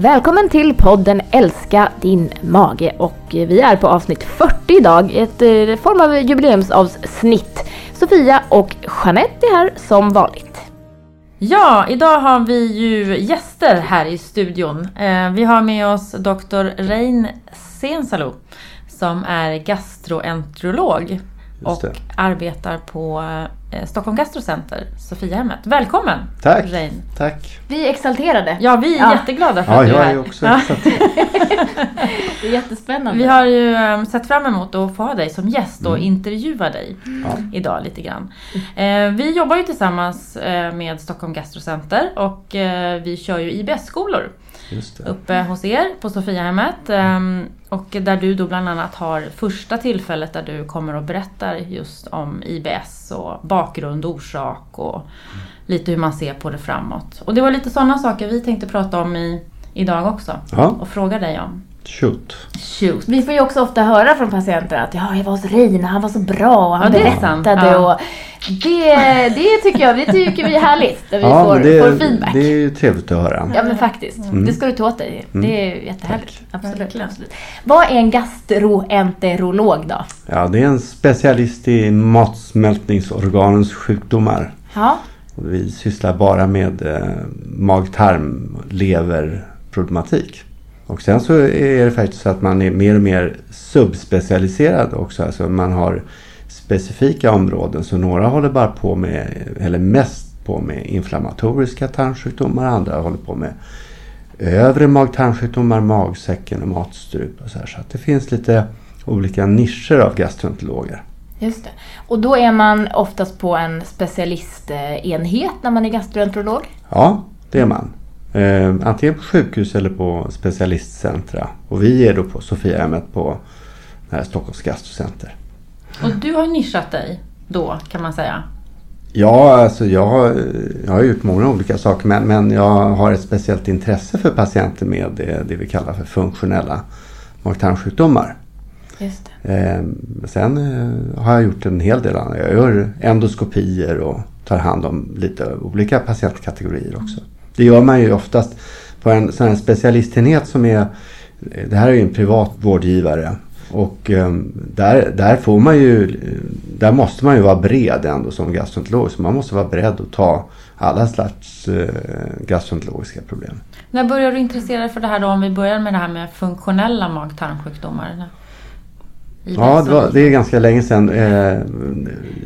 Välkommen till podden Älska din mage och eh, vi är på avsnitt 40 idag, ett eh, form av jubileumsavsnitt. Sofia och Jeanette är här som vanligt. Ja, idag har vi ju gäster här i studion. Eh, vi har med oss Dr. Rein Sensalo som är gastroenterolog och det. arbetar på eh, Stockholm Gastrocenter, Sofiahemmet. Välkommen Tack. Rein! Tack. Vi är exalterade. Ja, vi är Ja. jätteglada för Ja, att du är jag här. är också Ja. exakt. Det är jättespännande. Vi har ju eh, sett fram emot att få ha dig som gäst och Mm. intervjua dig Ja. idag lite grann. Eh, vi jobbar ju tillsammans eh, med Stockholm Gastrocenter och vi kör ju IBS-skolor Just. Uppe hos er på Sofiahemmet. ehm, Och där du då bland annat har första tillfället där du kommer och berättar just om IBS och bakgrund, orsak och lite hur man ser på det framåt. Och det var lite sådana saker vi tänkte prata om i, idag också Ja, och fråga dig om. Shoot. Shoot. Vi får ju också ofta höra från patienter att ja, jag var hos Reine, han var så bra och han Ja, det berättade. Ja. Och det, det tycker jag, det tycker vi är härligt när vi Ja, får, det, får feedback. det är ju trevligt att höra. Ja men faktiskt. Det ska du ta åt dig. Mm. Det är jättehärligt. Absolut, Verkligen. absolut. Vad är en gastroenterolog då? Ja, det är en specialist i matsmältningsorganens sjukdomar. Ja. Vi sysslar bara med eh, mag-tarm, leverproblematik. Och sen så är det faktiskt så att man är mer och mer subspecialiserad också. Alltså man har specifika områden. Så några håller bara på med, eller mest på med inflammatoriska tarmsjukdomar. Andra håller på med övre mag-tarmsjukdomar, magsäcken och matstrup. Och så här. så att det finns lite olika nischer av gastroenterologer. Just det. Och då är man oftast på en specialistenhet när man är gastroenterolog? Ja, det är man. Eh, antingen på sjukhus eller på specialistcentra. Och vi är då på Sofiahemmet på här Stockholms gastrocenter. Och du har nischat dig då kan man säga. Ja, alltså jag, har- jag har gjort många olika saker men, men jag har ett speciellt intresse för patienter med det, det vi kallar för funktionella mag-tarmsjukdomar. Just. Eh, sen eh, har jag gjort en hel del annat. Jag gör endoskopier och tar hand om lite olika patientkategorier också. Det gör man ju oftast på en sån här specialistenhet som är det här är ju en privat vårdgivare och ehm, där, där får man ju där måste man ju vara bred ändå som gastroenterolog så man måste vara beredd att ta alla slags eh, gastroenterologiska problem. När började du intressera dig för det här då om vi börjar med det här med funktionella mag-tarmsjukdomar? Ja, det, var, det är ganska länge sedan. Eh,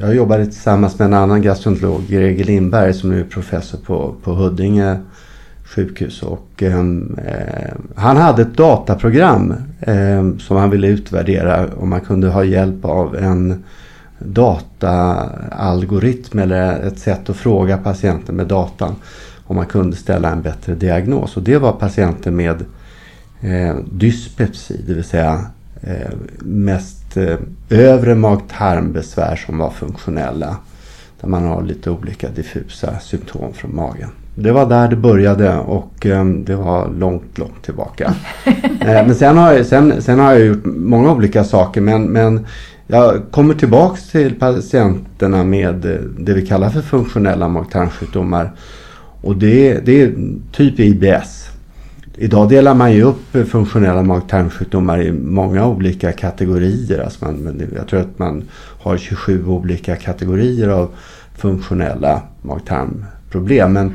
jag jobbade tillsammans med en annan gastroenterolog, Greger Lindberg, som nu är professor på, på Huddinge sjukhus. Och, ehm, eh, han hade ett dataprogram eh, som han ville utvärdera om man kunde ha hjälp av en dataalgoritm eller ett sätt att fråga patienten med datan om man kunde ställa en bättre diagnos. Och det var patienter med eh, dyspepsi, det vill säga mest eh, övre mag-tarmbesvär som var funktionella. Där man har lite olika diffusa symptom från magen. Det var där det började och eh, det var långt, långt tillbaka. eh, men sen har, jag, sen, sen har jag gjort många olika saker men, men jag kommer tillbaks till patienterna med eh, det vi kallar för funktionella mag-tarmsjukdomar. Och det, det är typ IBS. Idag delar man ju upp funktionella mag-tarmsjukdomar i många olika kategorier. Alltså man, jag tror att man har 27 olika kategorier av funktionella mag-tarmproblem. Men,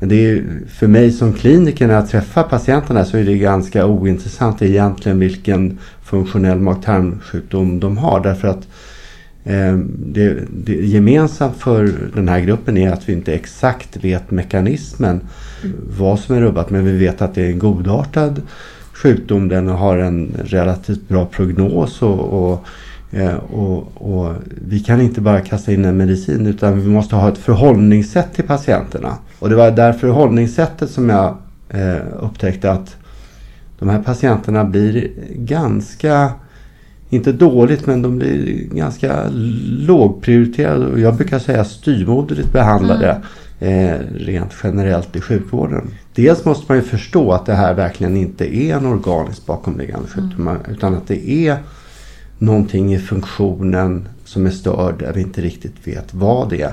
men det är för mig som kliniker när jag träffar patienterna så är det ganska ointressant egentligen vilken funktionell mag-tarmsjukdom de har. Därför att eh, det, det gemensamt för den här gruppen är att vi inte exakt vet mekanismen vad som är rubbat. Men vi vet att det är en godartad sjukdom. Den har en relativt bra prognos och, och, eh, och, och vi kan inte bara kasta in en medicin utan vi måste ha ett förhållningssätt till patienterna. Och det var där förhållningssättet som jag eh, upptäckte att de här patienterna blir ganska inte dåligt men de blir ganska lågprioriterade och jag brukar säga styrmoderligt behandlade mm eh, rent generellt i sjukvården. Dels måste man ju förstå att det här verkligen inte är en organisk bakomliggande sjukdom utan att det är någonting i funktionen som är störd där vi inte riktigt vet vad det är.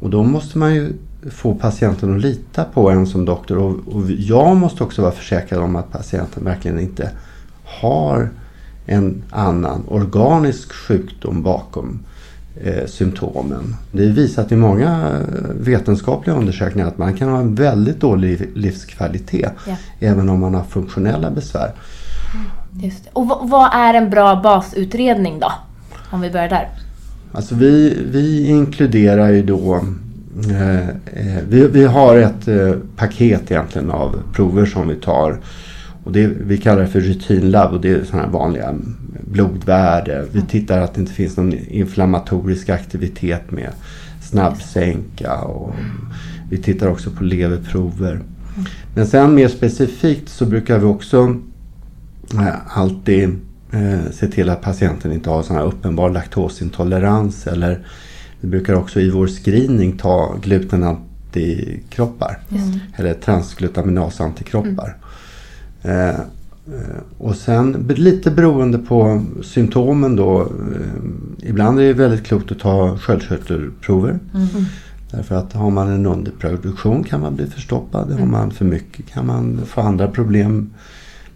Och då måste man ju få patienten att lita på en som doktor. Och, och jag måste också vara försäkrad om att patienten verkligen inte har en annan organisk sjukdom bakom eh, symptomen. Det är visat i många vetenskapliga undersökningar att man kan ha en väldigt dålig livskvalitet Ja. även om man har funktionella besvär. Just det. Och vad, vad är en bra basutredning då? Om vi börjar där. Alltså vi, vi inkluderar ju då eh, eh, vi, vi har ett eh, paket egentligen av prover som vi tar. Och det, vi kallar det för rutinlabb och det är sådana här vanliga blodvärde. Vi tittar att det inte finns någon inflammatorisk aktivitet med snabbsänka. Och vi tittar också på leverprover. Men sen mer specifikt så brukar vi också eh, alltid eh, se till att patienten inte har sån här uppenbar laktosintolerans. Eller vi brukar också i vår screening ta glutenantikroppar. Eller transglutaminasantikroppar. Eh, eh, och sen lite beroende på symptomen då. Eh, ibland är det väldigt klokt att ta sköldkörtelprover. Därför att har man en underproduktion kan man bli förstoppad. Har man för mycket kan man få andra problem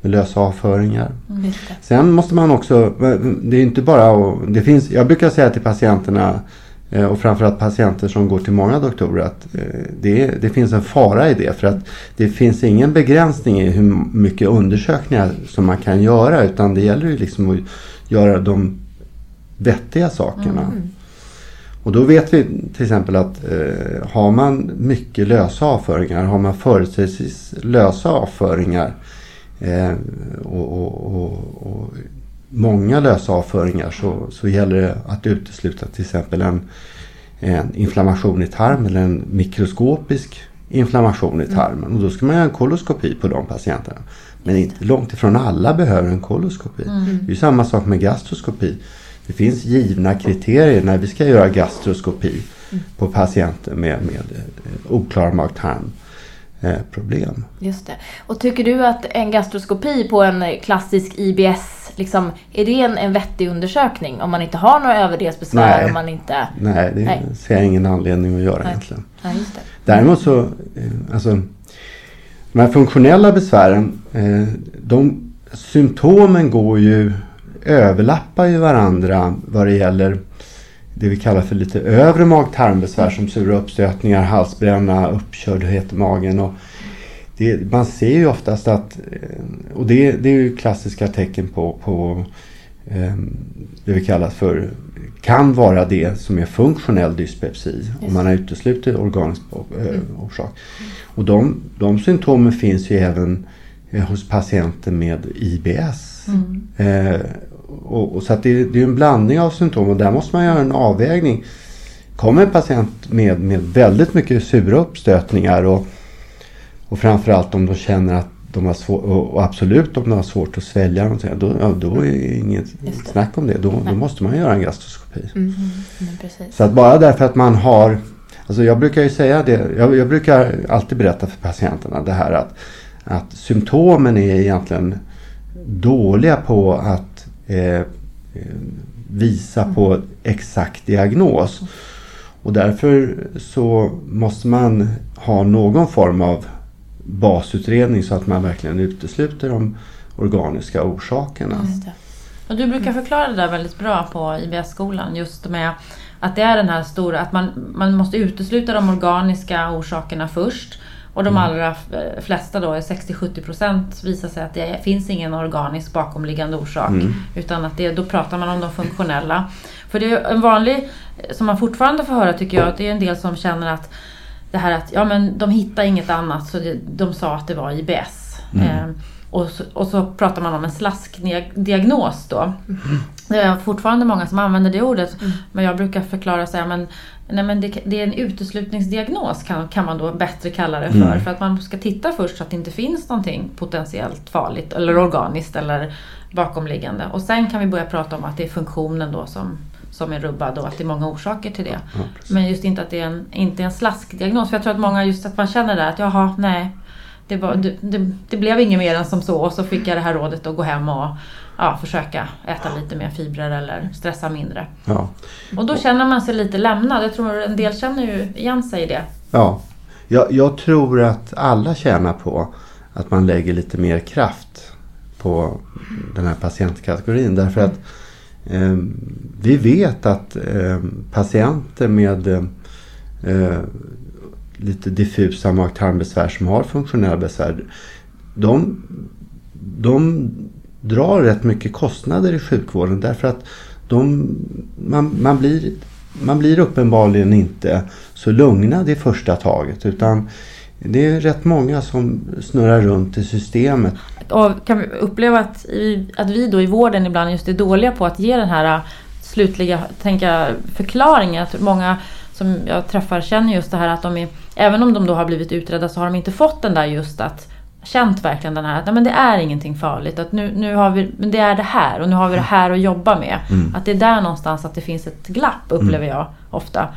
med lösa avföringar. Det. Sen måste man också, det är inte bara att, det finns, jag brukar säga till patienterna eh, och framförallt patienter som går till många doktorer att eh, det, det finns en fara i det. För att det finns ingen begränsning i hur mycket undersökningar som man kan göra utan det gäller ju liksom att göra de vettiga sakerna. Och då vet vi till exempel att eh, har man mycket lösa avföringar, har man företrädesvis lösa avföringar eh, och, och, och, och många lösa avföringar så, så gäller det att utesluta till exempel en, en inflammation i tarmen eller en mikroskopisk inflammation i tarmen. Och då ska man göra en koloskopi på de patienterna. Men inte långt ifrån alla behöver en koloskopi. Det är samma sak med gastroskopi. Det finns givna kriterier när vi ska göra gastroskopi på patienter med, med eh, oklara mag-tarm problem. Just det. Och tycker du att en gastroskopi på en klassisk IBS, liksom, är det en, en vettig undersökning? Om man inte har några överdelsbesvär? Nej. Om man inte... Nej, det Nej. ser jag ingen anledning att göra Nej. egentligen. Ja, just det. Däremot så, eh, alltså, de här funktionella besvären, eh, de symptomen går ju, överlappar ju varandra vad det gäller det vi kallar för lite övre mag-tarmbesvär som sura uppstötningar, halsbränna, uppkördhet i magen. Och det, man ser ju oftast att, eh, och det, det är ju klassiska tecken på, på eh, det vi kallar för, kan vara det som är funktionell dyspepsi om man har uteslutit organisk eh, orsak. Och de, de symptomen finns ju även eh, hos patienter med IBS. Eh, och, och så det, det är en blandning av symptom och där måste man göra en avvägning. Kommer en patient med, med väldigt mycket sura uppstötningar och, och framförallt om de känner att de har svår, och absolut om de har svårt att svälja någonting, då, ja, då är det inget det. snack om det. Då, då måste man göra en gastroskopi. Mm, men precis. Så att bara därför att man har Alltså jag brukar ju säga det, jag, jag brukar alltid berätta för patienterna det här att, att symptomen är egentligen dåliga på att eh, visa på exakt diagnos. Och därför så måste man ha någon form av basutredning så att man verkligen utesluter de organiska orsakerna. Just det. Och du brukar förklara det där väldigt bra på IBS-skolan. Just med att det är den här stora, att man, man måste utesluta de organiska orsakerna först. Och de allra f- flesta då, 60-70% visar sig att det finns ingen organisk bakomliggande orsak. Utan att det, då pratar man om de funktionella. För det är en vanlig, som man fortfarande får höra tycker jag, att det är en del som känner att det här att ja, men de hittar inget annat så det, de sa att det var IBS. Eh, och, så, och så pratar man om en slaskdiagnos då. Det är fortfarande många som använder det ordet. Men jag brukar förklara så här, men, nej, men det, det är en uteslutningsdiagnos kan, kan man då bättre kalla det för. För att man ska titta först så att det inte finns någonting potentiellt farligt eller organiskt eller bakomliggande. Och sen kan vi börja prata om att det är funktionen då som, som är rubbad och att det är många orsaker till det. Ja. Men just inte att det är en, inte en slaskdiagnos. För jag tror att många just att man känner det att jaha, nej. Det, var, det, det, det blev inget mer än som så och så fick jag det här rådet att gå hem och ja, försöka äta lite mer fibrer eller stressa mindre. Ja. Och då känner man sig lite lämnad. Jag tror en del känner ju igen sig i det. Ja, Jag, jag tror att alla tjänar på att man lägger lite mer kraft på den här patientkategorin. Därför att eh, vi vet att eh, patienter med eh, lite diffusa mag-tarmbesvär som har funktionella besvär. De, de drar rätt mycket kostnader i sjukvården därför att de, man, man, blir, man blir uppenbarligen inte så lugnad i första taget utan det är rätt många som snurrar runt i systemet. Och kan vi uppleva att, att vi då i vården ibland just är dåliga på att ge den här äh, slutliga tänka, förklaringen. Att många som jag träffar känner just det här att de är, även om de då har blivit utredda så har de inte fått den där just att känt verkligen den här att nej, men det är ingenting farligt. Att nu, nu har vi, men det är det här och nu har vi det här att jobba med. Mm. Att det är där någonstans att det finns ett glapp upplever mm. jag ofta.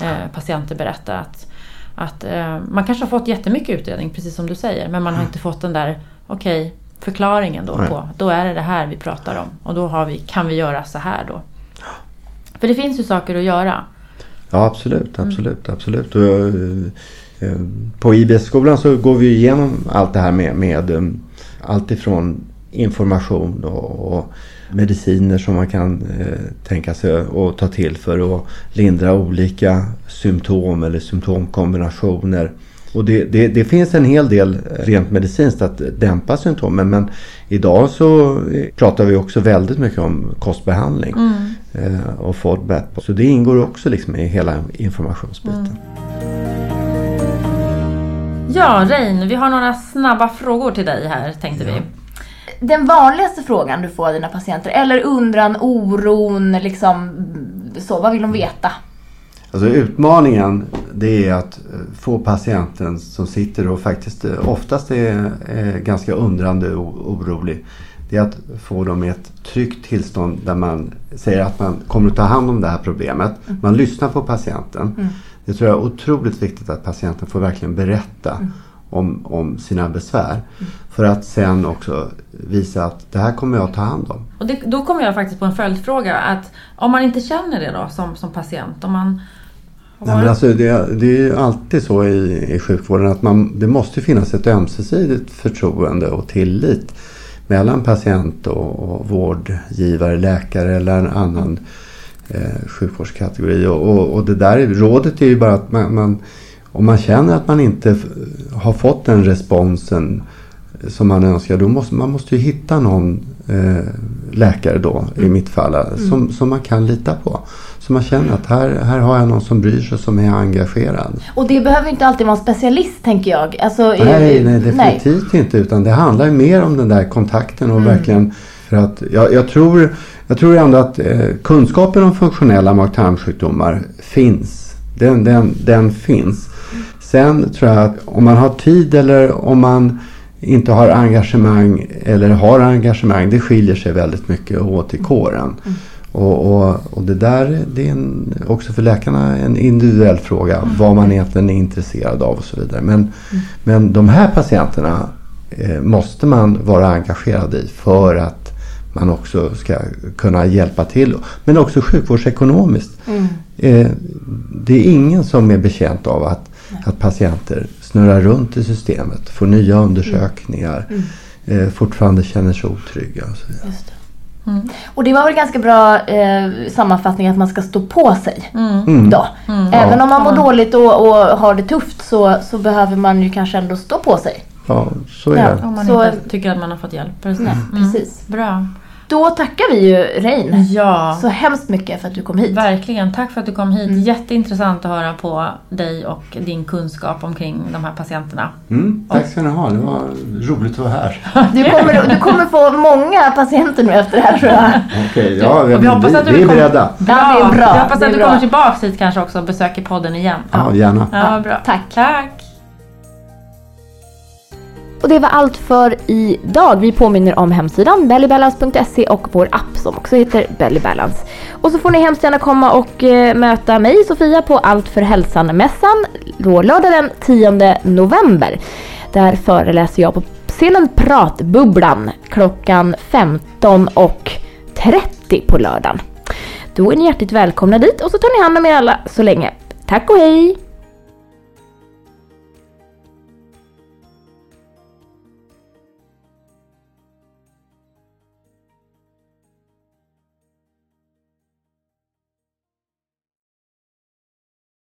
Eh, patienter berättar att, att eh, man kanske har fått jättemycket utredning precis som du säger men man har mm. inte fått den där okej okay, förklaringen då på då är det det här vi pratar om och då har vi, kan vi göra så här då. För det finns ju saker att göra. Ja absolut, absolut, mm. absolut. Och, eh, på IBS-skolan så går vi igenom allt det här med, med um, allt ifrån information och, och mediciner som man kan eh, tänka sig att ta till för att lindra olika symptom eller symptomkombinationer. Och det, det, det, finns en hel del rent medicinskt att dämpa symptomen men idag så pratar vi också väldigt mycket om kostbehandling mm. eh, och FODMAP. Så det ingår också liksom i hela informationsbiten. Mm. Ja, Rein, vi har några snabba frågor till dig här tänkte ja. vi. Den vanligaste frågan du får av dina patienter, eller undran, oron, liksom så, vad vill de veta? Alltså utmaningen det är att eh, få patienten som sitter och faktiskt eh, oftast är, är ganska undrande och orolig. Det är att få dem i ett tryggt tillstånd där man säger att man kommer att ta hand om det här problemet. Mm. Man lyssnar på patienten. Mm. Det tror jag är otroligt viktigt att patienten får verkligen berätta mm. om, om sina besvär. Mm. För att sen också visa att det här kommer jag att ta hand om. Och det, då kommer jag faktiskt på en följdfråga. Att om man inte känner det då som, som patient. Om man Nej, men alltså det, det är ju alltid så i, i sjukvården att man, det måste finnas ett ömsesidigt förtroende och tillit mellan patient och, och vårdgivare, läkare eller en annan eh, sjukvårdskategori. Och, och, och, det där rådet är ju bara att man, man, om man känner att man inte har fått den responsen som man önskar, då måste man måste ju hitta någon eh, läkare då, mm. i mitt fall, mm. som, som man kan lita på. Så man känner att här, här har jag någon som bryr sig, som är engagerad. Och det behöver inte alltid vara en specialist tänker jag. Alltså, nej, nej, definitivt nej. inte. Utan det handlar mer om den där kontakten och mm. verkligen för att jag, jag, tror, jag tror ändå att eh, kunskapen om funktionella mag-tarmsjukdomar finns. Den, den, den finns. Sen tror jag att om man har tid eller om man inte har engagemang eller har engagemang, det skiljer sig väldigt mycket åt i kåren. Mm. Och, och, och, det där det är en, också för läkarna en individuell fråga mm. vad man egentligen är intresserad av och så vidare. Men, mm. men de här patienterna eh, måste man vara engagerad i för att man också ska kunna hjälpa till. Men också sjukvårdsekonomiskt. Mm. Eh, det är ingen som är bekänt av att, att patienter snurrar runt i systemet, får nya undersökningar, mm. eh, fortfarande känner sig otrygga och så vidare. Mm. Och det var väl ganska bra eh, sammanfattning att man ska stå på sig. Mm. mm. Då. Mm. Även om man mår dåligt och, och, har det tufft så, så behöver man ju kanske ändå stå på sig. Ja, så är det. om man så, inte tycker att man har fått hjälp. Precis. Nej, precis. Bra. Då tackar vi ju Rein ja. så hemskt mycket för att du kom hit. Verkligen, tack för att du kom hit. Mm. Jätteintressant att höra på dig och din kunskap omkring de här patienterna. Mm, tack ska ni ha, det var roligt att vara här. Du kommer, du kommer få många patienter nu efter det här tror jag. Okej, okay, ja, vi, vi, hoppas att du vi är beredda. Bra, ja, det är bra. Vi hoppas att du bra. kommer tillbaka hit kanske också och besöker podden igen. Ja, gärna. Ja, bra. Tack. Tack. Och det var allt för idag. Vi påminner om hemsidan bellybalance.se och vår app som också heter Bellybalance. Och så får ni hemskt gärna komma och eh, möta mig, Sofia, på Allt för hälsan-mässan lördag den 10 november. Där föreläser jag på scenen Pratbubblan klockan 15.30 på lördagen. Då är ni hjärtligt välkomna dit och så tar ni hand om er alla så länge. Tack och hej!